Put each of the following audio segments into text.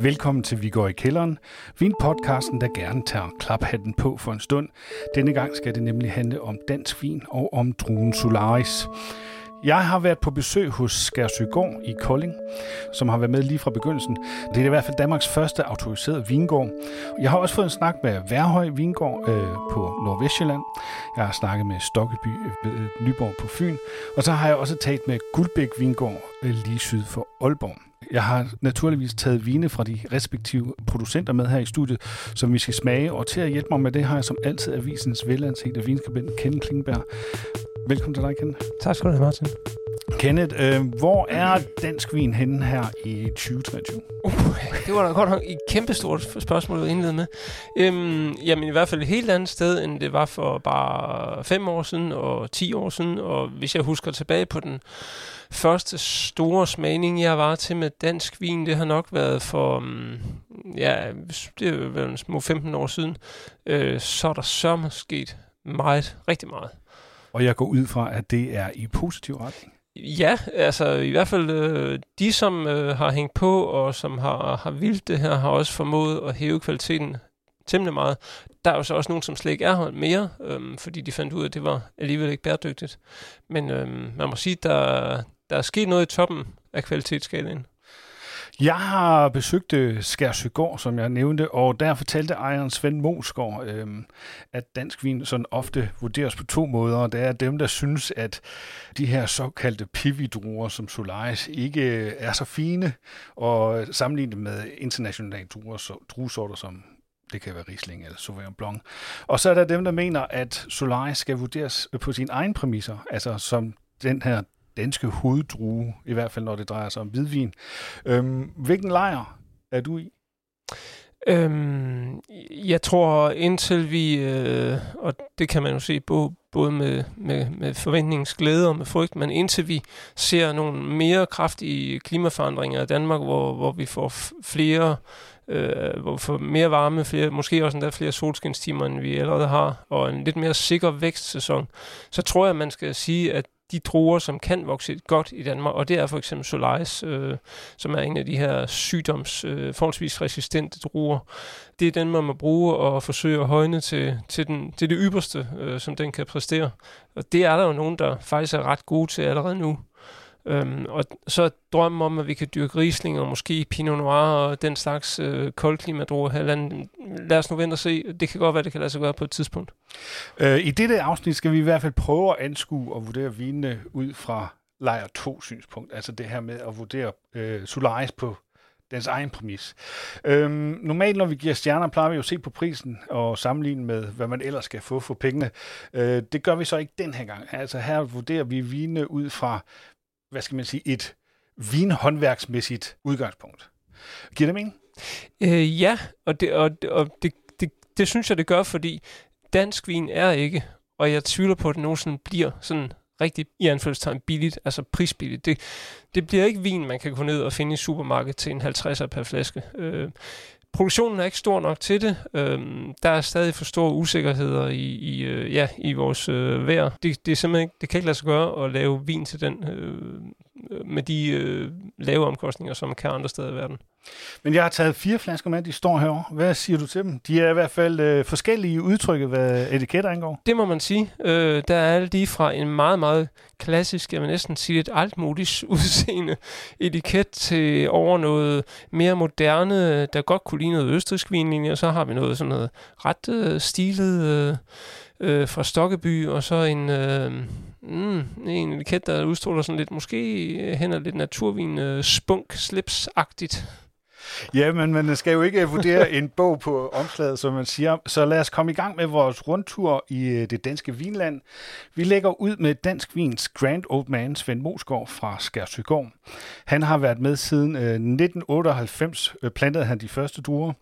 Velkommen til Vi går i kælderen, vinpodcasten, der gerne tager klaphatten på for en stund. Denne gang skal det nemlig handle om dansk vin og om druen Solaris. Jeg har været på besøg hos Skærsøgård i Kolding, som har været med lige fra begyndelsen. Det er i hvert fald Danmarks første autoriserede vingård. Jeg har også fået en snak med Værhøj Vingård øh, på Nordvestjylland. Jeg har snakket med Stokkeby øh, ved øh, Nyborg på Fyn. Og så har jeg også talt med Guldbæk Vingård øh, lige syd for Aalborg. Jeg har naturligvis taget vine fra de respektive producenter med her i studiet, som vi skal smage. Og til at hjælpe mig med det har jeg som altid avisens velansete vinskribent Ken Klingberg. Velkommen til dig, Kenneth. Tak skal du have, Martin. Kenneth, øh, hvor er dansk vin henne her i 2023? Uh, det var da godt nok et kæmpestort spørgsmål at indlede med. Øhm, jamen i hvert fald et helt andet sted, end det var for bare fem år siden og 10 år siden. Og hvis jeg husker tilbage på den første store smagning, jeg var til med dansk vin, det har nok været for, um, ja, det er vel små 15 år siden. Øh, så er der så sket meget, rigtig meget. Og jeg går ud fra, at det er i positiv retning. Ja, altså i hvert fald øh, de, som øh, har hængt på og som har, har vildt det her, har også formået at hæve kvaliteten temmelig meget. Der er jo så også nogen, som slet ikke er her mere, øh, fordi de fandt ud af, at det var alligevel ikke bæredygtigt. Men øh, man må sige, at der, der er sket noget i toppen af kvalitetsskalaen. Jeg har besøgt øh, Skærsøgård, som jeg nævnte, og der fortalte ejeren Svend Mosgaard, øh, at dansk vin sådan ofte vurderes på to måder. Det er dem, der synes, at de her såkaldte pividruer som Solaris ikke øh, er så fine, og sammenlignet med internationale druer, druesorter som det kan være Riesling eller Sauvignon Blanc. Og så er der dem, der mener, at Solaris skal vurderes på sine egne præmisser, altså som den her danske hoveddrue, i hvert fald når det drejer sig om hvidvin. Øhm, hvilken lejr er du i? Øhm, jeg tror indtil vi, øh, og det kan man jo se både, både med, med, med forventningens glæde og med frygt, men indtil vi ser nogle mere kraftige klimaforandringer i Danmark, hvor, hvor vi får flere øh, hvor vi får mere varme, flere, måske også endda flere solskinstimer, end vi allerede har, og en lidt mere sikker vækstsæson, så tror jeg, man skal sige, at de druer, som kan vokse godt i Danmark, og det er for eksempel Solaris, øh, som er en af de her sygdoms, øh, forholdsvis resistente druer. Det er den, man må bruge og forsøge at højne til, til, den, til det ypperste, øh, som den kan præstere. Og det er der jo nogen, der faktisk er ret gode til allerede nu. Øhm, og så drømmen om, at vi kan dyrke Riesling og måske Pinot Noir og den slags øh, koldklimadruer her. Lad os nu vente og se. Det kan godt være, det kan lade sig gøre på et tidspunkt. Øh, I dette afsnit skal vi i hvert fald prøve at anskue og vurdere vinene ud fra lejr 2 synspunkt. Altså det her med at vurdere øh, Solaris på dens egen præmis. Øhm, normalt, når vi giver stjerner, plejer vi jo at se på prisen og sammenligne med, hvad man ellers skal få for pengene. Øh, det gør vi så ikke den her gang. Altså her vurderer vi vine ud fra, hvad skal man sige, et vinhåndværksmæssigt udgangspunkt. Giver det mening? Øh, ja, og, det, og, og det, det, det synes jeg, det gør, fordi dansk vin er ikke, og jeg tvivler på, at det nogensinde bliver sådan rigtig i anførselstegn billigt, altså prisbilligt. Det, det bliver ikke vin, man kan gå ned og finde i supermarkedet til en 50'er per flaske. Øh, produktionen er ikke stor nok til det. Øhm, der er stadig for store usikkerheder i, i, øh, ja, i vores øh, vejr. Det, det, er simpelthen ikke, det kan ikke lade sig gøre at lave vin til den øh, med de øh, lave omkostninger, som man kan andre steder i verden. Men jeg har taget fire flasker med, de står herovre. Hvad siger du til dem? De er i hvert fald øh, forskellige udtryk, hvad etiketter angår. Det må man sige. Øh, der er alle de fra en meget, meget klassisk, jeg vil næsten sige et altmodigt udseende etiket til over noget mere moderne, der godt kunne lide noget østrisk vinlinje, og så har vi noget sådan noget ret øh, stilet øh, øh, fra Stokkeby, og så en, øh, mm, en etiket, der udstråler sådan lidt, måske øh, hen lidt naturvin, øh, spunk, slips-agtigt. Ja, men man skal jo ikke vurdere en bog på omslaget, som man siger. Så lad os komme i gang med vores rundtur i øh, det danske vinland. Vi lægger ud med dansk vins Grand Old Man, Svend Mosgaard fra Skærsøgård. Han har været med siden øh, 1998, plantede han de første druer.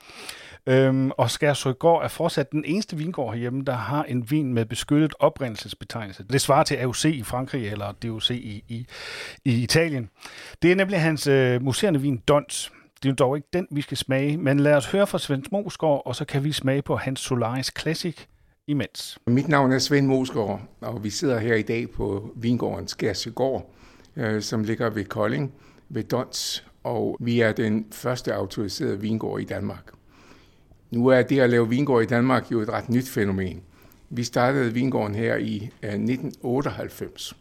Øhm, og Skærsøgård er fortsat den eneste vingård herhjemme, der har en vin med beskyttet oprindelsesbetegnelse. Det svarer til AOC i Frankrig eller DOC i, i, i Italien. Det er nemlig hans øh, museerne vin Dons. Det er jo dog ikke den, vi skal smage, men lad os høre fra Svend Mosgaard, og så kan vi smage på hans Solaris Classic imens. Mit navn er Svend Mosgaard, og vi sidder her i dag på vingården Skærsøgård, øh, som ligger ved Kolding, ved Dons. og vi er den første autoriserede vingård i Danmark. Nu er det at lave vingård i Danmark jo et ret nyt fænomen. Vi startede vingården her i øh, 1998,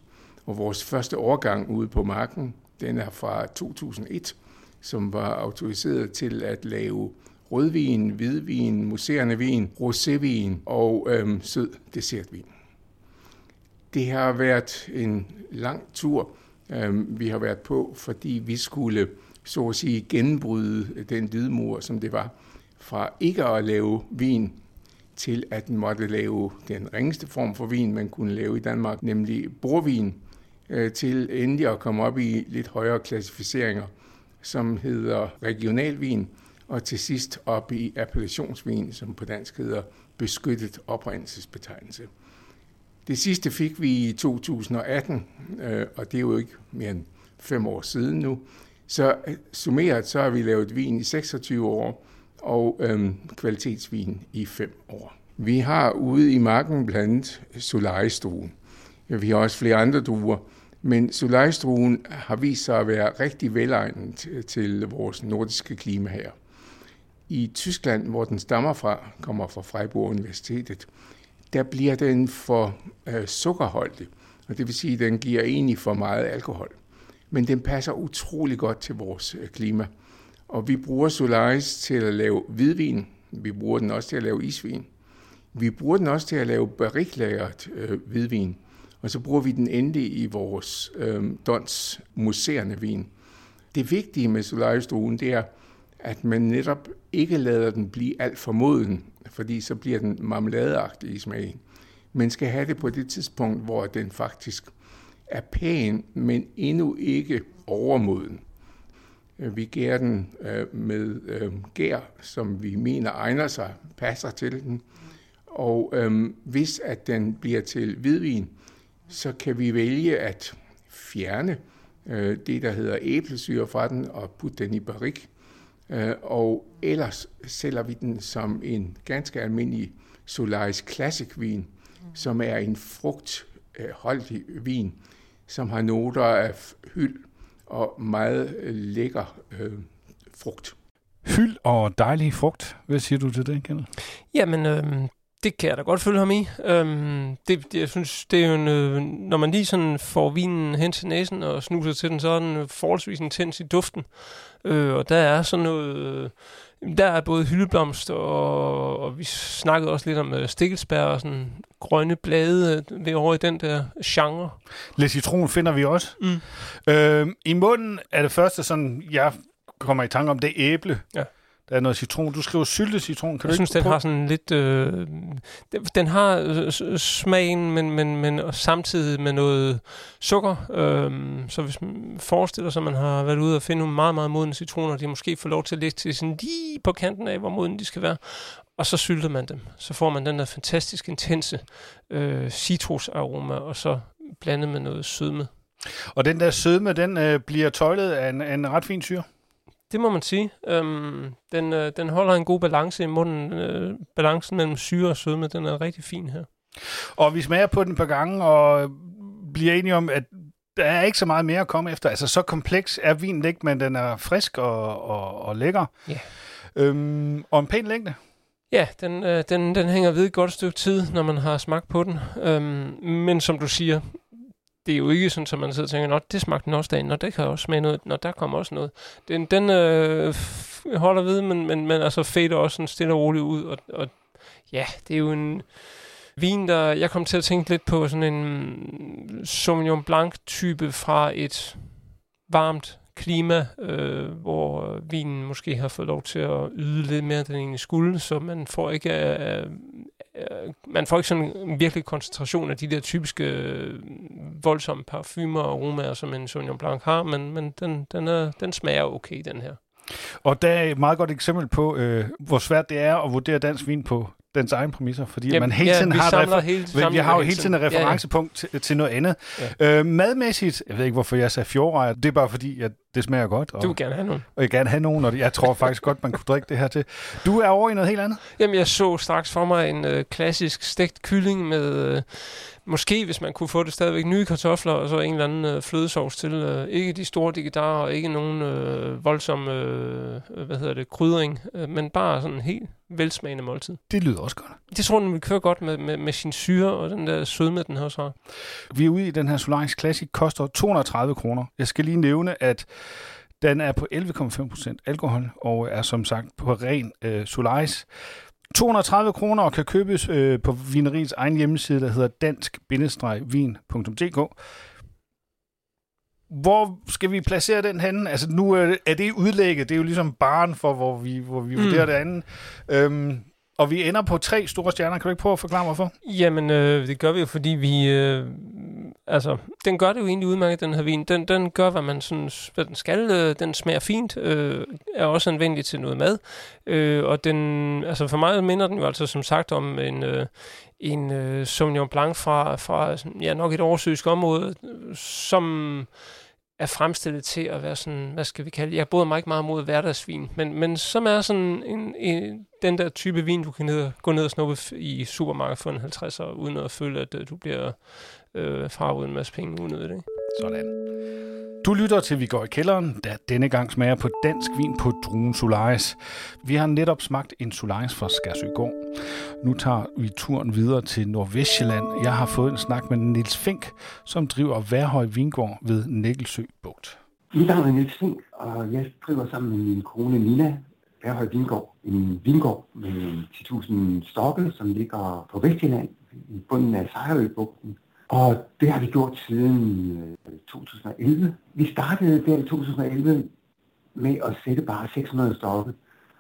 og vores første årgang ude på marken, den er fra 2001, som var autoriseret til at lave rødvin, hvidvin, museerne vin, rosévin og øhm, sød dessertvin. Det har været en lang tur, øhm, vi har været på, fordi vi skulle så at sige genbryde den lydmur, som det var, fra ikke at lave vin til at den måtte lave den ringeste form for vin, man kunne lave i Danmark, nemlig bordvin, øh, til endelig at komme op i lidt højere klassificeringer, som hedder regionalvin, og til sidst op i appellationsvin, som på dansk hedder beskyttet oprindelsesbetegnelse. Det sidste fik vi i 2018, øh, og det er jo ikke mere end fem år siden nu. Så øh, summeret så har vi lavet vin i 26 år, og øhm, kvalitetsvin i fem år. Vi har ude i marken blandt Solaris-druen. Vi har også flere andre druer, men Solaris-druen har vist sig at være rigtig velegnet til vores nordiske klima her. I Tyskland, hvor den stammer fra, kommer fra Freiburg Universitetet, der bliver den for øh, sukkerholdig, og det vil sige, at den giver egentlig for meget alkohol. Men den passer utrolig godt til vores øh, klima. Og vi bruger Solaris til at lave hvidvin. Vi bruger den også til at lave isvin. Vi bruger den også til at lave bariklagret øh, hvidvin. Og så bruger vi den endelig i vores øh, Dons museerne vin. Det vigtige med Solaris-druen, det er, at man netop ikke lader den blive alt for moden, fordi så bliver den marmeladeagtig i smagen. Man skal have det på det tidspunkt, hvor den faktisk er pæn, men endnu ikke overmoden. Øh, vi gærer den øh, med øh, gær, som vi mener egner sig, passer til den. Og øh, hvis at den bliver til hvidvin, så kan vi vælge at fjerne øh, det, der hedder æblesyre fra den, og putte den i barik. Øh, og ellers sælger vi den som en ganske almindelig Solaris Classic vin, mm. som er en frugtholdig øh, vin, som har noter af hyld, og meget øh, lækker øh, frugt. Hyld og dejlig frugt. Hvad siger du til det, Kenneth? Jamen, øh, det kan jeg da godt følge ham i. Øhm, det, det, jeg synes, det er jo en, øh, når man lige sådan får vinen hen til næsen og snuser til den, så er den forholdsvis intens i duften. Øh, og der er sådan noget... Der er både hyldeblomst, og, og vi snakkede også lidt om øh, stikkelsbær og sådan grønne blade øh, ved over i den der genre. Lidt citron finder vi også. Mm. Øh, I munden er det første, sådan, jeg kommer i tanke om, det er æble. Ja. Der er noget citron. Du skriver syltet citron. Kan jeg du synes, den prøve? har sådan lidt... Øh, den har øh, smagen, men, men, men og samtidig med noget sukker. Øh, så hvis man forestiller sig, at man har været ude og finde nogle meget, meget modne citroner, de måske får lov til at ligge til sådan lige på kanten af, hvor modne de skal være. Og så sylter man dem. Så får man den der fantastisk intense øh, citrusaroma, og så blandet med noget sødme. Og den der sødme, den øh, bliver tøjlet af en, af en ret fin syre? Det må man sige. Øhm, den, øh, den holder en god balance i munden. Øh, balancen mellem syre og sødme, den er rigtig fin her. Og vi smager på den et par gange, og bliver enige om, at der er ikke så meget mere at komme efter. Altså, så kompleks er vinen ikke, men den er frisk og, og, og lækker. Ja. Øhm, og en pæn længde. Ja, den, øh, den, den hænger ved et godt stykke tid, når man har smagt på den. Øhm, men som du siger, det er jo ikke sådan, at man sidder og tænker, at det smagte den også dagen, og det kan også smage noget, når der kommer også noget. Den, den øh, holder ved, men, men, men altså fader også sådan stille og roligt ud, og, og ja, det er jo en vin, der, jeg kom til at tænke lidt på sådan en Sauvignon Blanc-type fra et varmt klima, øh, hvor vinen måske har fået lov til at yde lidt mere, end den egentlig skulle, så man får ikke øh, øh, man får ikke sådan en virkelig koncentration af de der typiske øh, voldsomme parfumer og aromaer, som en Sauvignon Blanc har, men, men den, den, er, den smager okay, den her. Og der er et meget godt eksempel på, øh, hvor svært det er at vurdere dansk vin på dens egen præmisser, fordi Jamen, man hele tiden ja, har, refer- hele, vi har jo hele tiden et referencepunkt ja, ja. Til, til noget andet. Ja. Øh, madmæssigt, jeg ved ikke, hvorfor jeg sagde fjordrejer, det er bare fordi, at det smager godt. Og, du vil gerne have nogen. Og jeg gerne have nogen, og jeg tror faktisk godt, man kunne drikke det her til. Du er over i noget helt andet? Jamen, jeg så straks for mig en øh, klassisk stegt kylling med... Øh, måske, hvis man kunne få det stadigvæk, nye kartofler, og så en eller anden øh, flødesovs til. Øh, ikke de store digidarer, og ikke nogen øh, voldsom, øh, hvad hedder det, krydring, øh, men bare sådan en helt velsmagende måltid. Det lyder også godt. Det tror den vil køre godt med, med, med sin syre og den der sødme, den også har. Vi er ude i den her Solaris Classic, koster 230 kroner. Jeg skal lige nævne, at den er på 11,5% alkohol og er som sagt på ren øh, Solaris. 230 kroner og kan købes øh, på vineriets egen hjemmeside, der hedder dansk-vin.dk. Hvor skal vi placere den henne? Altså nu er det udlægget, det er jo ligesom barn for, hvor vi, hvor vi mm. vurderer det andet. Øhm, og vi ender på tre store stjerner. Kan du ikke prøve at forklare, hvorfor? Jamen, øh, det gør vi jo, fordi vi... Øh, altså, den gør det jo egentlig udmærket, den her vin. Den, den gør, hvad man synes, hvad den skal. Øh, den smager fint. Øh, er også anvendelig til noget mad. Øh, og den... Altså, for mig minder den jo altså, som sagt, om en... Øh, en øh, Sauvignon Blanc fra, fra ja, nok et oversøisk område, som er fremstillet til at være sådan, hvad skal vi kalde det? Jeg bryder mig ikke meget mod hverdagsvin, men, men som er sådan en, en, den der type vin, du kan ned, gå ned og snuppe i supermarkedet for en 50'er, uden at føle, at øh, du bliver øh, farvet en masse penge unødigt. Ikke? Sådan. Du lytter til Vi går i kælderen, der denne gang smager på dansk vin på druen Solaris. Vi har netop smagt en Solaris fra Skærsøgård. Nu tager vi turen videre til Nordvestjylland. Jeg har fået en snak med Nils Fink, som driver Værhøj Vingård ved Nækkelsø Bugt. Mit navn er Nils Fink, og jeg driver sammen med min kone Nina Værhøj Vingård. En vingård med 10.000 stokke, som ligger på Vestjylland i bunden af Sejrøbugten. Og det har vi gjort siden øh, 2011. Vi startede der i 2011 med at sætte bare 600 stokke.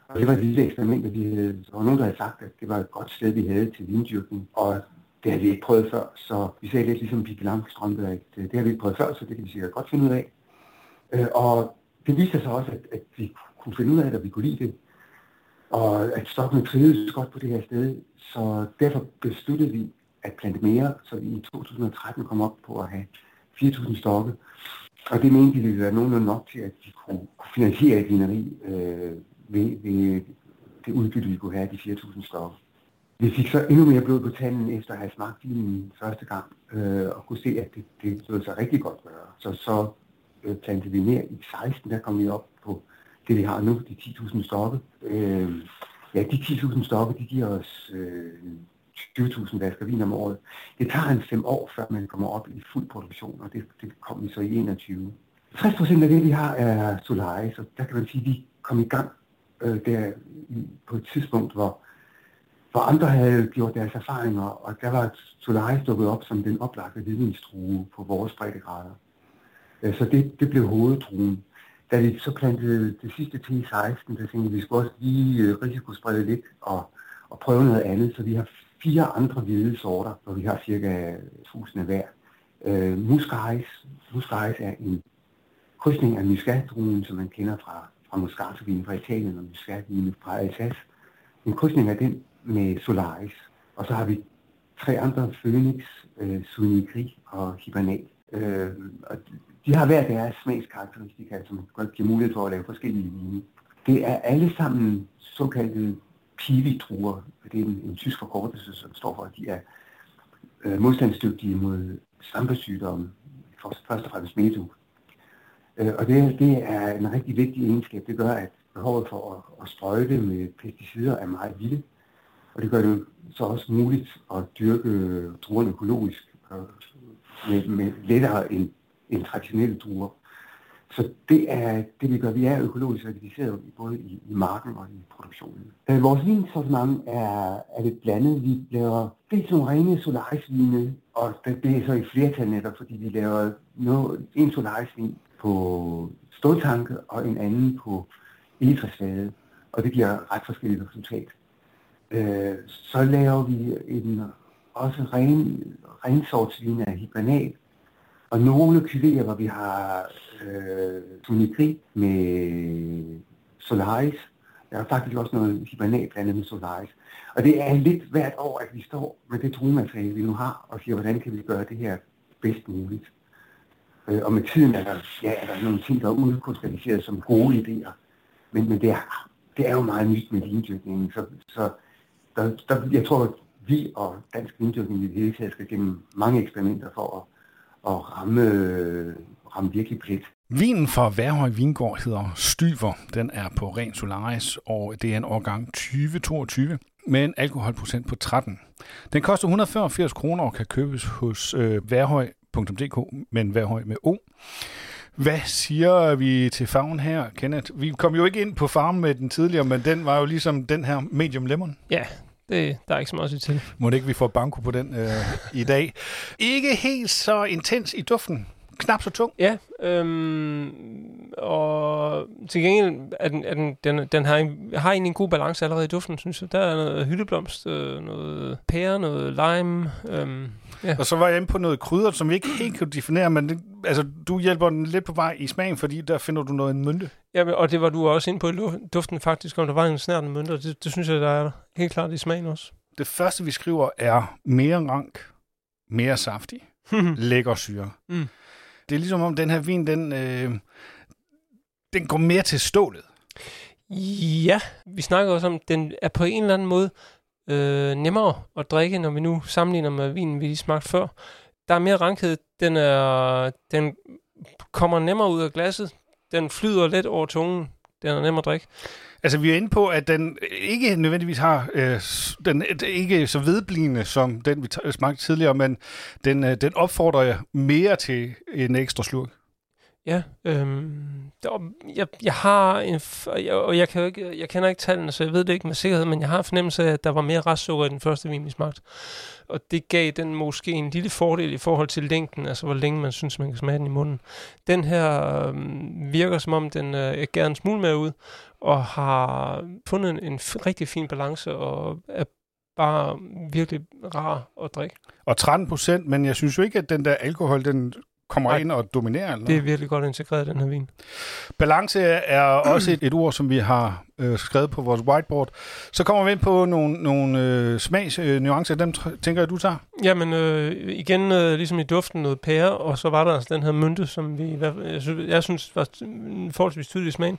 Og det var et lille eksperiment, vi havde, der var nogen, der havde sagt, at det var et godt sted, vi havde til vindyrkning. Og det havde vi ikke prøvet før, så vi sagde lidt ligesom Pippi Langstrømpe, at øh, det har vi ikke prøvet før, så det kan vi sikkert godt finde ud af. Øh, og det viste sig også, at, at vi kunne finde ud af det, og vi kunne lide det. Og at stokken trivedes godt på det her sted, så derfor besluttede vi at plante mere, så vi i 2013 kom op på at have 4.000 stokke. Og det mente vi ville være nogenlunde nok til, at vi kunne, finansiere et vineri øh, ved, ved det udbytte, vi kunne have af de 4.000 stokke. Vi fik så endnu mere blod på tanden efter at have smagt vinen første gang, øh, og kunne se, at det, det lød sig rigtig godt gøre. Så så øh, plantede vi mere i 16, der kom vi op på det, vi har nu, de 10.000 stokke. Øh, ja, de 10.000 stokke, de giver os øh, 20.000 flasker vin om året. Det tager en fem år, før man kommer op i fuld produktion, og det, det kom vi så i 21. 60 procent af det, vi har, er Solaris, så der kan man sige, at vi kom i gang øh, der på et tidspunkt, hvor, hvor andre havde gjort deres erfaringer, og der var Solaris dukket op som den oplagte vidensstrue på vores breddegrader. Øh, så det, det blev hovedtruen. Da vi så plantede det sidste til 16, der tænkte vi, vi skulle også lige øh, risikosprede lidt og, og prøve noget andet, så vi har fire andre hvide sorter, hvor vi har cirka 1000 hver. Øh, Muscaris. Muscaris er en krydsning af muscatdruen, som man kender fra, fra Moscatovinen fra Italien og muscatvinen fra Alsace. En krydsning af den med Solaris. Og så har vi tre andre, Phoenix, øh, Sunigri og Hibernal. Øh, og de har hver deres smagskarakteristika, som giver mulighed for at lave forskellige vine. Det er alle sammen såkaldte pivi-druer. Det er en, en tysk forkortelse, som står for, at de er øh, modstandsdygtige mod svampesygdomme, først og fremmest metu. Øh, og det, det er en rigtig vigtig egenskab. Det gør, at behovet for at, at sprøjte med pesticider er meget lille. Og det gør det så også muligt at dyrke druerne økologisk øh, med, med lettere end, end traditionelle druer. Så det er det, vi gør. Vi er økologisk organiseret både i, i marken og i produktionen. Øh, vores vinsortiment er, er lidt blandet. Vi laver det er nogle rene solarisvine, og det, det er så i flertal netop, fordi vi laver noget, en solarisvin på ståltanke og en anden på egetræsfade, og det giver ret forskellige resultat. Øh, så laver vi en også ren, rensortsvin af hibernat, og nogle kyleer, hvor vi har øh, symmetri med Solaris. Der er faktisk også noget hibernat blandet med Solaris. Og det er lidt hvert år, at vi står med det druemateriale, vi nu har, og siger, hvordan kan vi gøre det her bedst muligt. Øh, og med tiden er der, ja, er der nogle ting, der er udkrystalliseret som gode idéer. Men, men det, er, det er jo meget nyt med vindyrkningen. Så, så der, der, jeg tror, at vi og dansk vindyrkning i det hele taget skal gennem mange eksperimenter for at, at ramme, ramme virkelig plet. Vinen fra Værhøj Vingård hedder Styver. Den er på ren Solaris, og det er en årgang 2022 med en alkoholprocent på 13. Den koster 185 kroner og kan købes hos øh, værhøj.dk, men Værhøj med O. Hvad siger vi til farven her, Kenneth? Vi kom jo ikke ind på farven med den tidligere, men den var jo ligesom den her medium lemon. Ja, det, der er ikke så meget at sige til. Må det ikke, vi får banko på den øh, i dag. Ikke helt så intens i duften. Knap så tung. Ja, øhm, og til gengæld er den, er den, den, den har, en, har egentlig en god balance allerede i duften, synes jeg. Der er noget hyldeblomst, øh, noget pære, noget lime. Øhm, ja. Og så var jeg inde på noget krydder, som vi ikke helt kan definere, men det, altså, du hjælper den lidt på vej i smagen, fordi der finder du noget en mynte. Ja, og det var du også inde på i duften faktisk, om der var en snærende mynte, og det, det synes jeg, der er helt klart i smagen også. Det første, vi skriver, er mere rank, mere saftig, lækker syre. Mm. Det er ligesom om den her vin, den, øh, den går mere til stålet. Ja, vi snakker også om, at den er på en eller anden måde øh, nemmere at drikke, når vi nu sammenligner med vinen, vi lige smagte før. Der er mere rankhed. Den, er, den kommer nemmere ud af glasset. Den flyder let over tungen. Den er nem at drikke. Altså, vi er inde på, at den ikke nødvendigvis har, øh, den er ikke så vedblivende som den, vi smagte tidligere, men den, øh, den opfordrer mere til en ekstra slurk. Ja, øhm, der, jeg, jeg har en, og jeg, kan jo ikke, jeg kender ikke tallene, så jeg ved det ikke med sikkerhed, men jeg har en fornemmelse af, at der var mere restsukker i den første vin, vi smagte. Og det gav den måske en lille fordel i forhold til længden, altså hvor længe man synes, man kan smage den i munden. Den her øhm, virker som om, den øh, er gerne en smule mere ud, og har fundet en, en rigtig fin balance, og er bare virkelig rar at drikke. Og 13 procent, men jeg synes jo ikke, at den der alkohol, den kommer Nej, ind og dominerer. Eller? Det er virkelig godt integreret, den her vin. Balance er også et, et ord, som vi har øh, skrevet på vores whiteboard. Så kommer vi ind på nogle, nogle øh, smagsnuancer. Øh, Dem tænker jeg, du tager? Jamen, øh, igen, øh, ligesom i duften noget pære, og så var der altså den her mynte, som vi, jeg synes, jeg synes var forholdsvis tydelig smag.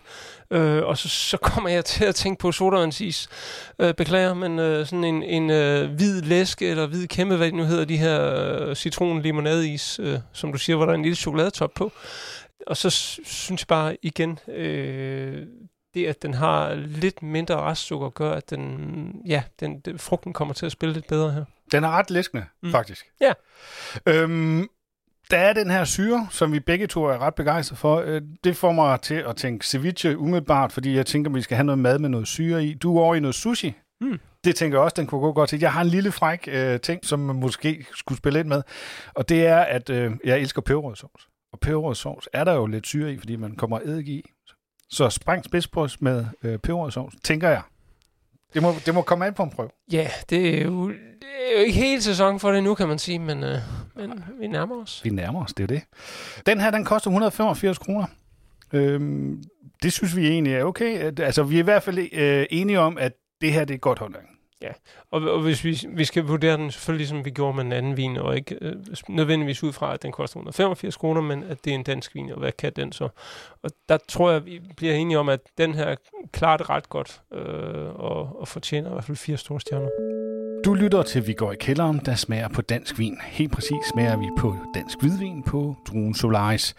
Øh, og så, så kommer jeg til at tænke på sodavandsis. Øh, beklager, men øh, sådan en, en øh, hvid læske, eller hvid kæmpe, hvad det nu hedder, de her øh, citron-limonadeis, øh, som du siger, hvor der er en lille chokoladetop på. Og så synes jeg bare igen, øh, det, at den har lidt mindre restsukker, gør, at den, ja, den, den, frugten kommer til at spille lidt bedre her. Den er ret læskende, mm. faktisk. Ja. Øhm, der er den her syre, som vi begge to er ret begejstrede for. Øh, det får mig til at tænke ceviche umiddelbart, fordi jeg tænker, at vi skal have noget mad med noget syre i. Du er over i noget sushi. Mm. Det tænker jeg også, den kunne gå godt til. Jeg har en lille fræk øh, ting, som man måske skulle spille ind med, og det er, at øh, jeg elsker peberrødsovs. Og peberrødsovs er der jo lidt syre i, fordi man kommer eddike i. Så spræng spidsbryst med øh, peberrødsovs, tænker jeg. Det må, det må komme an på en prøve. Ja, det er, jo, det er jo ikke helt sæson for det nu, kan man sige, men, øh, men vi nærmer os. Vi nærmer os, det er det. Den her, den koster 185 kroner. Øhm, det synes vi egentlig er okay. Altså, vi er i hvert fald øh, enige om, at det her det er godt håndværk. Ja, og, og hvis vi, vi skal vurdere den selvfølgelig, som vi gjorde med en anden vin, og ikke øh, nødvendigvis ud fra, at den koster 185 kroner, men at det er en dansk vin, og hvad kan den så? Og der tror jeg, vi bliver enige om, at den her klarer det ret godt, øh, og, og fortjener i hvert fald fire store stjerner. Du lytter til Vi går i kælderen, der smager på dansk vin. Helt præcis smager vi på dansk hvidvin på druen Solaris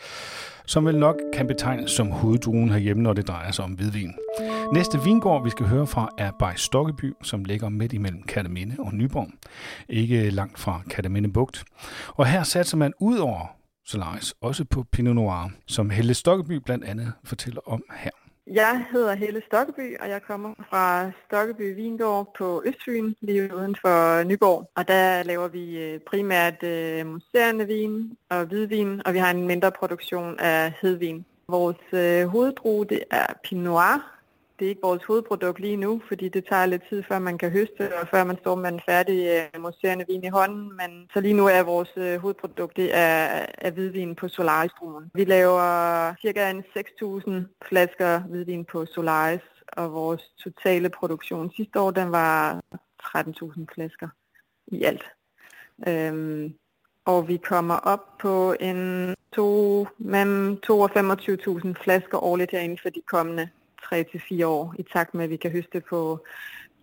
som vel nok kan betegnes som hoveddruen herhjemme, når det drejer sig om hvidvin. Næste vingård, vi skal høre fra, er Bej Stokkeby, som ligger midt imellem Kataminde og Nyborg. Ikke langt fra Kataminde Bugt. Og her satser man ud over Solaris også på Pinot Noir, som Helle Stokkeby blandt andet fortæller om her. Jeg hedder Helle Stokkeby, og jeg kommer fra Stokkeby Vingård på Østfyn, lige uden for Nyborg. Og der laver vi øh, primært øh, museerne vin og hvidvin, og vi har en mindre produktion af hedvin. Vores øh, hoveddrue, det er Pinot Noir, det er ikke vores hovedprodukt lige nu, fordi det tager lidt tid, før man kan høste, og før man står med en færdig øh, mousserende vin i hånden. Men så lige nu er vores øh, hovedprodukt det er, er hvidvin på solaris -druen. Vi laver cirka 6.000 flasker hvidvin på Solaris, og vores totale produktion sidste år, den var 13.000 flasker i alt. Øhm, og vi kommer op på en to, mellem 2 og 25.000 flasker årligt herinde for de kommende 3-4 år, i takt med, at vi kan høste på,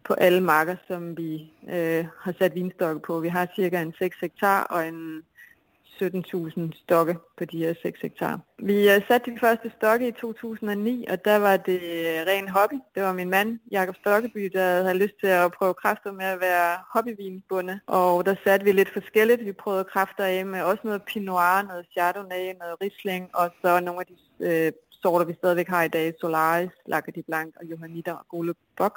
på alle marker, som vi øh, har sat vinstokke på. Vi har cirka en 6 hektar og en 17.000 stokke på de her 6 hektar. Vi øh, satte de første stokke i 2009, og der var det øh, ren hobby. Det var min mand, Jakob Stokkeby, der havde lyst til at prøve kræfter med at være hobbyvinbunde. Og der satte vi lidt forskelligt. Vi prøvede kræfter af med også noget Pinot Noir, noget Chardonnay, noget Riesling, og så nogle af de øh, sorter, vi stadigvæk har i dag, Solaris, Lacadie Blanc og Johanniter og Gole Bok.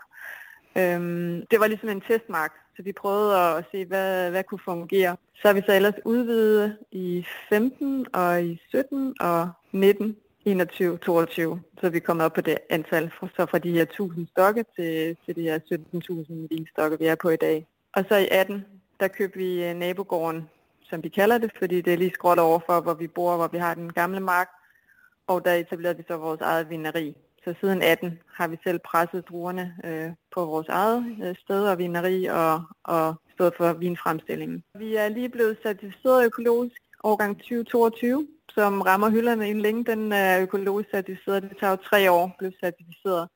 Øhm, det var ligesom en testmark, så vi prøvede at se, hvad, hvad kunne fungere. Så har vi så ellers udvidet i 15 og i 17 og 19, 21, 22. Så vi kommet op på det antal, så fra de her 1000 stokke til, til de her 17.000 vinstokke, vi er på i dag. Og så i 18, der købte vi øh, nabogården, som vi kalder det, fordi det er lige skråt over for, hvor vi bor, hvor vi har den gamle mark. Og der etablerede vi så vores eget vineri. Så siden 18 har vi selv presset druerne øh, på vores eget øh, sted og vineri og, og stået for vinfremstillingen. Vi er lige blevet certificeret økologisk årgang 2022, som rammer hylderne inden længe. Den er økologisk certificeret. Det tager jo tre år at blive certificeret.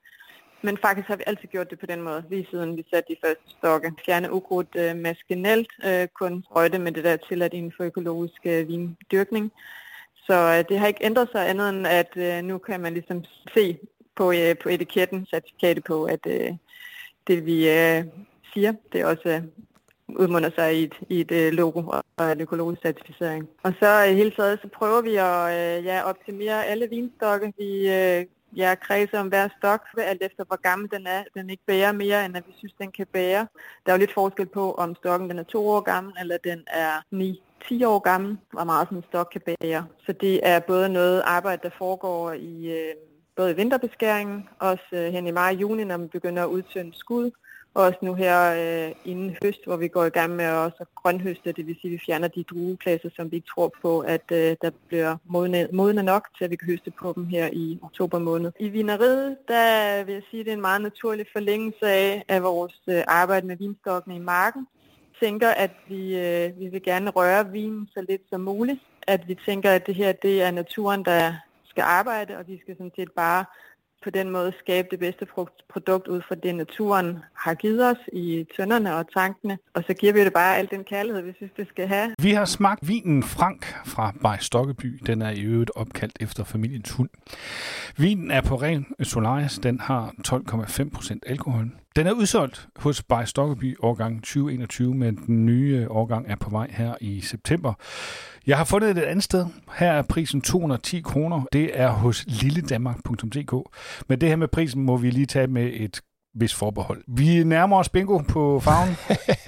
Men faktisk har vi altid gjort det på den måde, lige siden vi satte de første stokke. Fjerne ukrudt øh, maskinelt, øh, kun røgte med det der at inden for økologisk øh, vindyrkning. Så øh, det har ikke ændret sig andet end, at øh, nu kan man ligesom se på, øh, på etiketten, certifikatet på, at øh, det vi øh, siger, det også øh, udmunder sig i et, i et øh, logo og en økologisk certificering. Og så øh, i hele taget, så prøver vi at øh, ja, optimere alle vinstokke. Vi øh, ja, kredser om hver stok, alt efter hvor gammel den er. Den ikke bærer mere, end at vi synes, den kan bære. Der er jo lidt forskel på, om stokken den er to år gammel, eller den er 9 10 år gammel, var meget sådan en stok kan bære. Så det er både noget arbejde, der foregår i øh, både i vinterbeskæringen, også øh, hen i maj og juni, når man begynder at udtynde skud, og også nu her øh, inden høst, hvor vi går i gang med at også grønhøste, det vil sige, at vi fjerner de druepladser, som vi ikke tror på, at øh, der bliver modne, modne nok til, at vi kan høste på dem her i oktober måned. I vineriet, der vil jeg sige, at det er en meget naturlig forlængelse af, af vores øh, arbejde med vinstokkene i marken. Tænker, at vi, øh, vi vil gerne røre vinen så lidt som muligt. At vi tænker, at det her det er naturen, der, skal arbejde, og vi skal sådan set bare på den måde skabe det bedste produkt ud fra det, naturen har givet os i tønderne og tankene. Og så giver vi det bare al den kærlighed, vi synes, det skal have. Vi har smagt vinen Frank fra Bay Stokkeby. Den er i øvrigt opkaldt efter familiens hund. Vinen er på ren Solaris. Den har 12,5% alkohol. Den er udsolgt hos Bay Stokkeby årgang 2021, men den nye årgang er på vej her i september. Jeg har fundet det et andet sted. Her er prisen 210 kroner. Det er hos lilledanmark.dk. Men det her med prisen må vi lige tage med et vis forbehold. Vi nærmer os bingo på farven.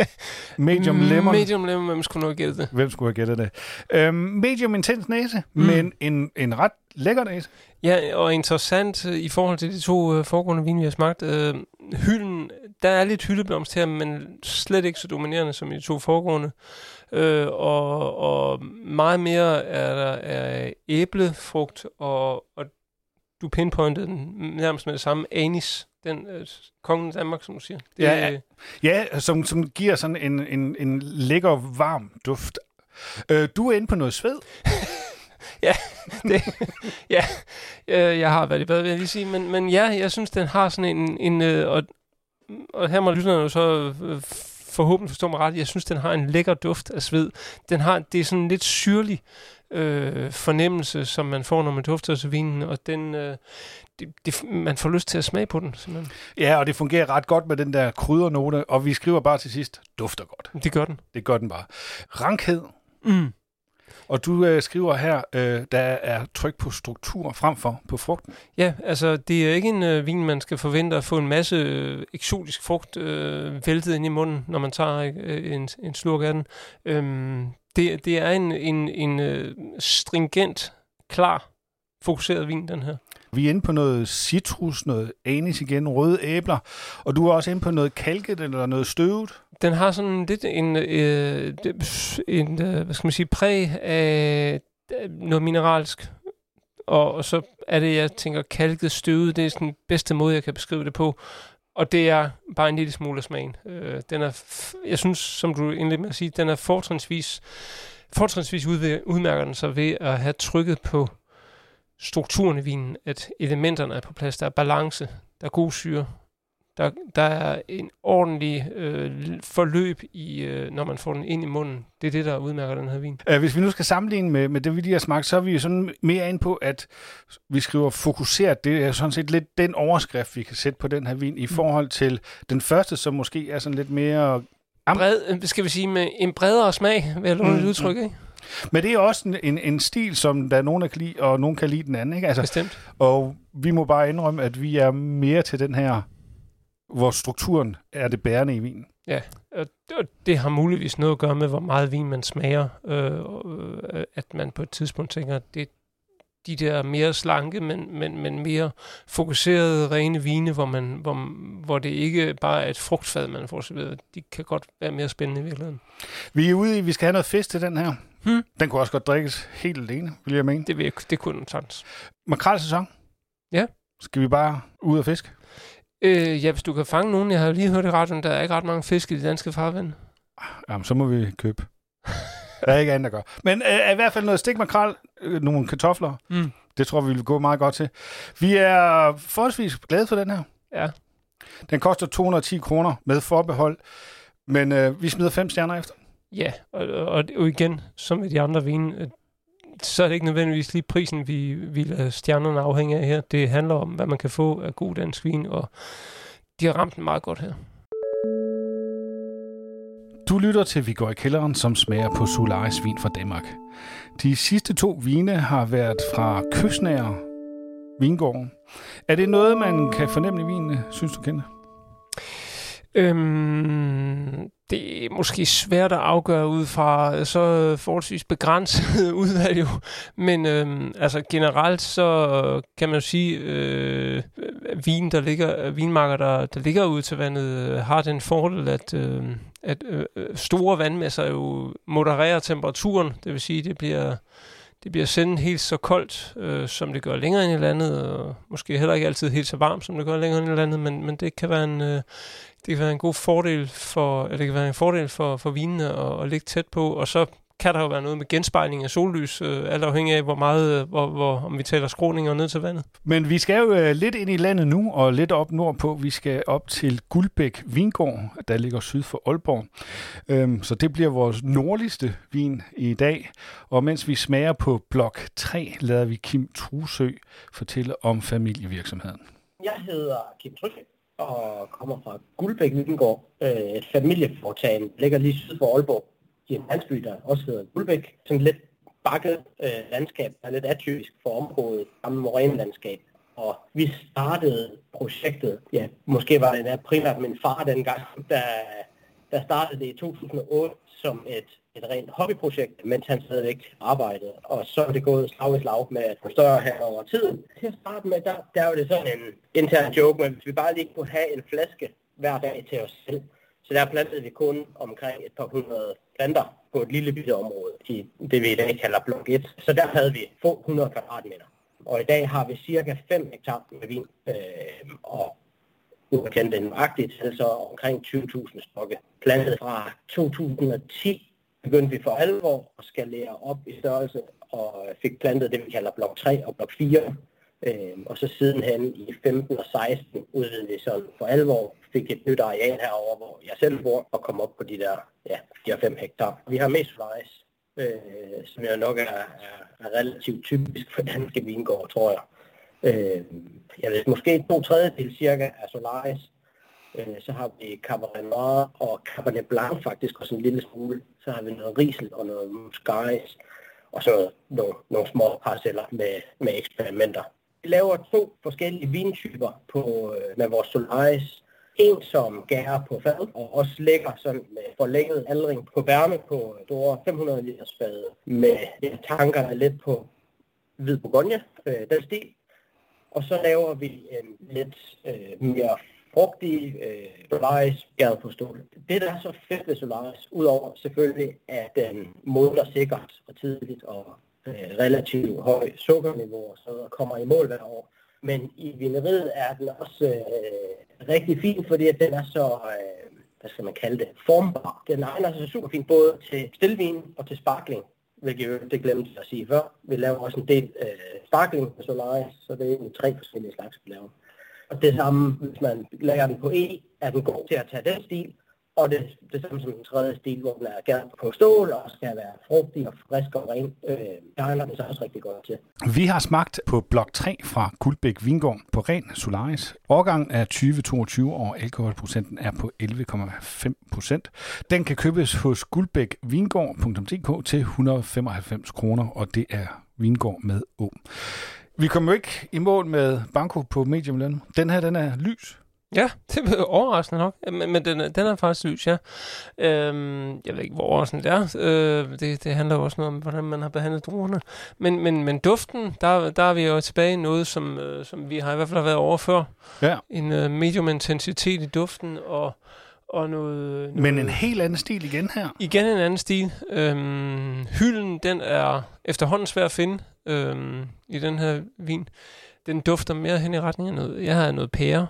medium lemon. Medium lemon, hvem skulle nu gætte det? Hvem skulle have gættet det? Øhm, medium intens næse, mm. men en, en ret lækker næse. Ja, og interessant i forhold til de to øh, foregående vine, vi har smagt. Øh, hylden, der er lidt hyldeblomst her, men slet ikke så dominerende som i de to foregående. Øh, og, og meget mere er der er æblefrugt, og, og du pinpointede den nærmest med det samme, anis, den øh, kongen af Danmark, som du siger. Det, ja, ja som, som giver sådan en, en, en lækker, varm duft. Øh, du er inde på noget sved. ja, det, ja øh, jeg har været i bad, vil jeg lige sige. Men, men ja, jeg synes, den har sådan en... en øh, og, og her må lytterne jo så øh, forhåbentlig forstå mig ret, jeg synes, den har en lækker duft af sved. Den har, det er sådan en lidt syrlig øh, fornemmelse, som man får, når man dufter til vinen, og den, øh, det, det, man får lyst til at smage på den. Simpelthen. Ja, og det fungerer ret godt med den der kryddernote, og vi skriver bare til sidst, dufter godt. Det gør den. Det gør den bare. Rankhed. Mm. Og du øh, skriver her, øh, der er tryk på struktur frem for på frugten. Ja, altså det er ikke en øh, vin, man skal forvente at få en masse øh, eksotisk frugt øh, væltet ind i munden, når man tager øh, en, en slurk af den. Øhm, det, det er en, en, en øh, stringent, klar, fokuseret vin, den her. Vi er inde på noget citrus, noget anis igen, røde æbler, og du er også inde på noget kalket eller noget støvet. Den har sådan lidt en, øh, en øh, hvad skal man sige, præg af øh, noget mineralsk. Og, og så er det, jeg tænker, kalket støvet, det er den bedste måde, jeg kan beskrive det på. Og det er bare en lille smule af smagen. Øh, den er, jeg synes, som du indledte med at sige, den er fortrinsvis fortrinsvis udmærker den sig ved at have trykket på strukturen i vinen, at elementerne er på plads. Der er balance, der er god syre, der, der er en ordentlig øh, forløb, i, øh, når man får den ind i munden. Det er det, der udmærker den her vin. Hvis vi nu skal sammenligne med, med det, vi lige har smagt, så er vi sådan mere ind på, at vi skriver fokuseret. Det er sådan set lidt den overskrift, vi kan sætte på den her vin, i forhold til den første, som måske er sådan lidt mere... Bred, øh, skal vi sige, med en bredere smag, vil jeg låne mm. udtryk, ikke? Men det er også en, en, en stil, som der er nogen, der kan lide, og nogen kan lide den anden. Ikke? Altså, Bestemt. Og vi må bare indrømme, at vi er mere til den her hvor strukturen er det bærende i vinen. Ja, og det har muligvis noget at gøre med, hvor meget vin man smager. Øh, øh, at man på et tidspunkt tænker, at det de der mere slanke, men, men, men mere fokuserede, rene vine, hvor, man, hvor, hvor det ikke bare er et frugtfad, man får serveret. De kan godt være mere spændende i virkeligheden. Vi er ude i, vi skal have noget fisk til den her. Hmm. Den kunne også godt drikkes helt alene, vil jeg mene. Det, vil det kunne den sagtens. Makrelsæson? Ja. Skal vi bare ud og fiske? Øh, ja, hvis du kan fange nogen. Jeg har lige hørt i radioen, der er ikke ret mange fisk i de danske farvand. Jamen, så må vi købe. der er ikke andet at gøre. Men øh, i hvert fald noget stik makrel, øh, nogle kartofler. Mm. Det tror vi vil gå meget godt til. Vi er forholdsvis glade for den her. Ja. Den koster 210 kroner med forbehold, men øh, vi smider fem stjerner efter. Ja, og, og, og igen, som med de andre vine, så er det ikke nødvendigvis lige prisen, vi, vi lader stjernerne afhænge af her. Det handler om, hvad man kan få af god dansk vin, og de har ramt den meget godt her. Du lytter til Vi går i kælderen, som smager på Solaris vin fra Danmark. De sidste to vine har været fra kystnære vingården. Er det noget, man kan fornemme i vinene, synes du, kender? Øhm, det er måske svært at afgøre ud fra så forholdsvis begrænset udvalg jo. Men øhm, altså generelt så kan man jo sige, øh, vin, der ligger, vinmarker, der, der ligger ud til vandet, øh, har den fordel, at, øhm, øh, at øh, store vandmasser jo modererer temperaturen. Det vil sige, det bliver det bliver sjældent helt så koldt, øh, som det gør længere ind i landet, og måske heller ikke altid helt så varmt, som det gør længere ind i landet, men, men det kan være en, øh, det kan være en god fordel for, eller det kan være en fordel for, for vinene at, at ligge tæt på, og så kan der jo være noget med genspejling af sollys, øh, alt afhængig af, hvor meget, øh, hvor, hvor, om vi taler skråninger ned til vandet. Men vi skal jo øh, lidt ind i landet nu, og lidt op nordpå. Vi skal op til Guldbæk Vingård, der ligger syd for Aalborg. Øhm, så det bliver vores nordligste vin i dag. Og mens vi smager på blok 3, lader vi Kim Trusø fortælle om familievirksomheden. Jeg hedder Kim Trusø og kommer fra Guldbæk Vingård, øh, familieforetagen ligger lige syd for Aalborg i en landsby, der også hedder Guldbæk. Sådan lidt bakket øh, landskab, der er lidt atypisk for området, samme morænelandskab. Og vi startede projektet, ja, måske var det primært min far dengang, der, der startede det i 2008 som et, et rent hobbyprojekt, mens han stadigvæk arbejdede. Og så er det gået slag i slag med at få større her over tiden. Til at starte med, der, der var det sådan en intern joke, men hvis vi bare lige kunne have en flaske hver dag til os selv, så der plantede vi kun omkring et par hundrede planter på et lille bitte område i det, vi i dag kalder blok 1. Så der havde vi få 100 kvadratmeter. Og i dag har vi cirka 5 hektar med vin, øh, og ukendt den nøjagtigt, altså omkring 20.000 stokke. Plantet fra 2010 begyndte vi for alvor at skalere op i størrelse, og fik plantet det, vi kalder blok 3 og blok 4. Øh, og så sidenhen i 15 og 16 udvidede vi sådan for alvor, fik et nyt areal herover, hvor jeg selv bor, og kom op på de der ja, 4-5 hektar. Vi har mest solaris, øh, som jo nok er, er, er relativt typisk for danske vingård, tror jeg. Øh, jeg ved, måske to tredjedel cirka af Solaris. Øh, så har vi Cabernet Noir og Cabernet Blanc faktisk og sådan en lille smule. Så har vi noget Riesel og noget Muscaris og så nogle, nogle små parceller med, med eksperimenter. Vi laver to forskellige vintyper på, øh, med vores Solaris. En, som gærer på fad, og også lægger sådan med forlænget aldring på værme på øh, store 500 liters fad, med tankerne lidt på hvid Bourgogne, øh, den stil. Og så laver vi en lidt øh, mere frugtig øh, Solaris gade på stål. Det, der er så fedt ved Solaris, udover selvfølgelig, at øh, den modler sikkert og tidligt og øh, relativt høj sukkerniveau, så kommer i mål hver år. Men i vineriet er den også øh, rigtig fin, fordi at den er så, øh, hvad skal man kalde det, formbar. Den egner sig super fint både til stillvin og til sparkling. hvilket det glemte jeg at sige før. Vi laver også en del øh, sparkling med Solaris, så det er egentlig tre forskellige slags, vi laver. Og det samme, hvis man lægger den på E, er den god til at tage den stil, og det, det samme som den tredje stil, hvor den er gerne på stål, og skal være frugtig og frisk og ren. Øh, der handler den så også rigtig godt til. Vi har smagt på blok 3 fra Guldbæk Vingård på ren Solaris. Årgangen er 2022, og alkoholprocenten er på 11,5 procent. Den kan købes hos guldbækvingård.dk til 195 kroner, og det er Vingård med Å. Vi kommer jo ikke i mål med Banco på medium løn. Den her, den er lys. Ja, det er overraskende nok. Men, men den, er- den er faktisk lys, ja. Øhm, jeg ved ikke, hvor overraskende det er. Øh, det, det handler også noget om, hvordan man har behandlet druerne. Men, men, men duften, der, der er vi jo tilbage i noget, som, øh, som vi har i hvert fald har været over før. Ja. En øh, medium intensitet i duften, og, og noget, noget... Men en helt anden stil igen her. Igen en anden stil. Øhm, hylden, den er efterhånden svær at finde øhm, i den her vin. Den dufter mere hen i retning af noget. Jeg har noget pære.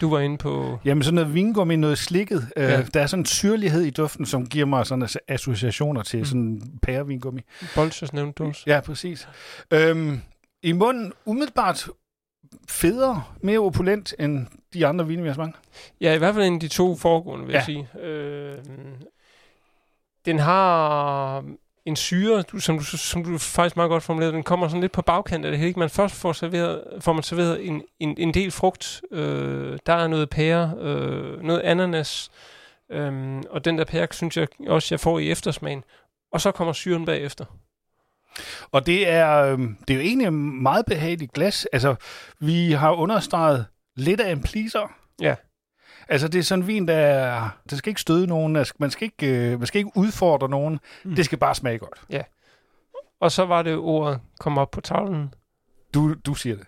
Du var inde på... Jamen sådan noget vingummi, noget slikket. Ja. Ja. Øh, der er sådan en syrlighed i duften, som giver mig sådan as- associationer til mm. sådan pærevingummi. Bolsjes nævnte du også. Ja, præcis. Øhm, I munden umiddelbart federe, mere opulent end de andre vine, vi har smagt. Ja, i hvert fald en af de to foregående, vil Ja. jeg sige. Øh, den har en syre, du, som, du, som du faktisk meget godt formulerede, den kommer sådan lidt på bagkant af det hele. Man først får, serveret, får man serveret en, en, en del frugt. Øh, der er noget pære, øh, noget ananas, øh, og den der pære, synes jeg også, jeg får i eftersmagen. Og så kommer syren bagefter. Og det er, øhm, det er jo egentlig en meget behageligt glas. Altså, vi har understreget lidt af en pleaser. Ja. Altså, det er sådan en vin, der er, det skal ikke støde nogen, man skal ikke, øh, man skal ikke udfordre nogen. Mm. Det skal bare smage godt. Og så var det ordet, kom op på tavlen, Du, du siger det.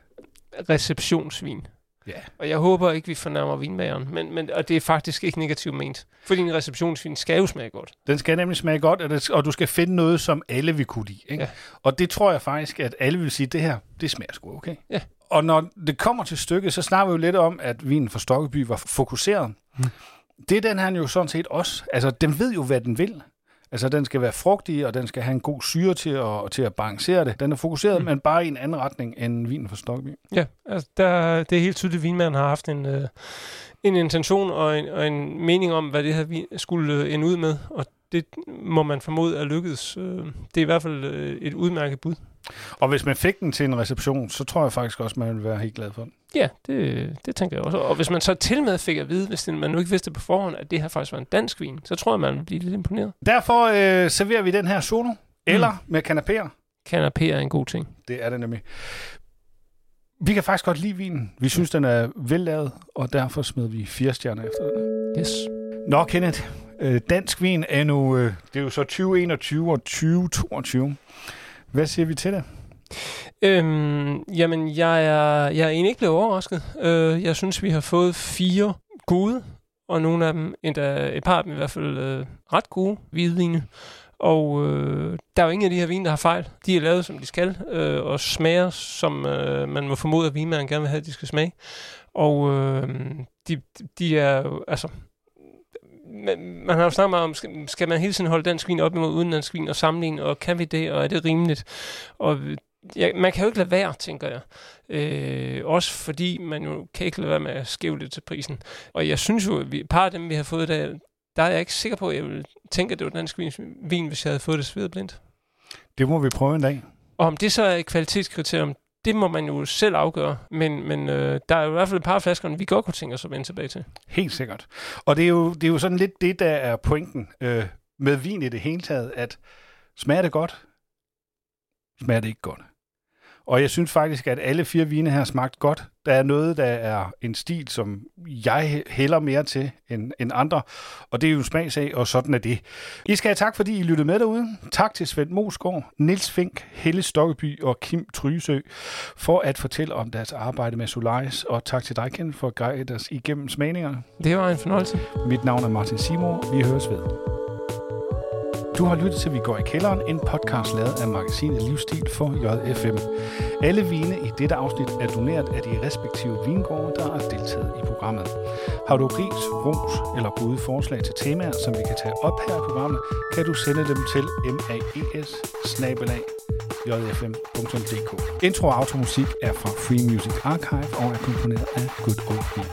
receptionsvin. Ja. Og jeg håber ikke, vi fornærmer vinmageren. Men, men, og det er faktisk ikke negativt ment. Fordi en receptionsvin skal jo smage godt. Den skal nemlig smage godt, og, det, og du skal finde noget, som alle vil kunne lide. Ikke? Ja. Og det tror jeg faktisk, at alle vil sige, det her, det smager sgu okay. Ja. Og når det kommer til stykket, så snakker vi jo lidt om, at vinen fra Stokkeby var fokuseret. Mm. Det er den her jo sådan set også. Altså, den ved jo, hvad den vil. Altså, den skal være frugtig, og den skal have en god syre til at, til at balancere det. Den er fokuseret, mm. Men bare i en anden retning end vinen fra Stokkeby. Ja, altså der, det er helt tydeligt, at vinmanden har haft en, øh, en intention og en, og en mening om, hvad det her vin skulle øh, ende ud med. Og det må man formode er lykkedes. Øh, det er i hvert fald øh, et udmærket bud. Og hvis man fik den til en reception, så tror jeg faktisk også, man ville være helt glad for den. Ja, det, det tænker jeg også. Og hvis man så til med fik at vide, hvis man nu ikke vidste på forhånd, at det her faktisk var en dansk vin, så tror jeg, man ville blive lidt imponeret. Derfor øh, serverer vi den her solo, eller med kanapéer. Canapé er en god ting. Det er det nemlig. Vi kan faktisk godt lide vinen. Vi synes, den er vellavet, og derfor smed vi fire stjerner efter den. Yes. Nå, Kenneth. Øh, dansk vin er nu, øh, det er jo så 2021 og 2022. Hvad siger vi til det? Øhm, jamen, jeg er, jeg er egentlig ikke blevet overrasket. Øh, jeg synes, vi har fået fire gode, og nogle af dem, endda et par af dem i hvert fald, øh, ret gode hvidvine. Og øh, der er jo ingen af de her vine, der har fejl. De er lavet, som de skal, øh, og smager, som øh, man må formode, at vinmanden gerne vil have, at de skal smage. Og øh, de, de er jo, altså... Man, man har jo snakket meget om, skal, skal man hele tiden holde dansk vin op imod udenlandsk vin og sammenligne, og kan vi det, og er det rimeligt? Og ja, man kan jo ikke lade være, tænker jeg. Øh, også fordi man jo kan ikke lade være med at skæve lidt til prisen. Og jeg synes jo, at vi, par af dem, vi har fået der, der er jeg ikke sikker på, at jeg vil tænke, at det var dansk vin, vin hvis jeg havde fået det svedet blindt. Det må vi prøve en dag. Og om det så er et kvalitetskriterium, det må man jo selv afgøre. Men, men øh, der er jo i hvert fald et par af flaskerne, vi godt kunne tænke os at vende tilbage til. Helt sikkert. Og det er jo, det er jo sådan lidt det, der er pointen øh, med vin i det hele taget, at smager det godt, smager det ikke godt. Og jeg synes faktisk, at alle fire vine her har smagt godt. Der er noget, der er en stil, som jeg hælder mere til end, end andre. Og det er jo smagsag, og sådan er det. I skal have tak, fordi I lyttede med derude. Tak til Svend Mosgaard, Nils Fink, Helle Stokkeby og Kim Trysø for at fortælle om deres arbejde med Solaris. Og tak til dig, Ken, for at guide os igennem smagningerne. Det var en fornøjelse. Mit navn er Martin Simor. Vi høres ved. Du har lyttet til Vi går i kælderen, en podcast lavet af magasinet Livsstil for JFM. Alle vine i dette afsnit er doneret af de respektive vingårde, der har deltaget i programmet. Har du ris, ros eller gode forslag til temaer, som vi kan tage op her i programmet, kan du sende dem til maes jfm.dk. Intro og automusik er fra Free Music Archive og er komponeret af Good Old Bean.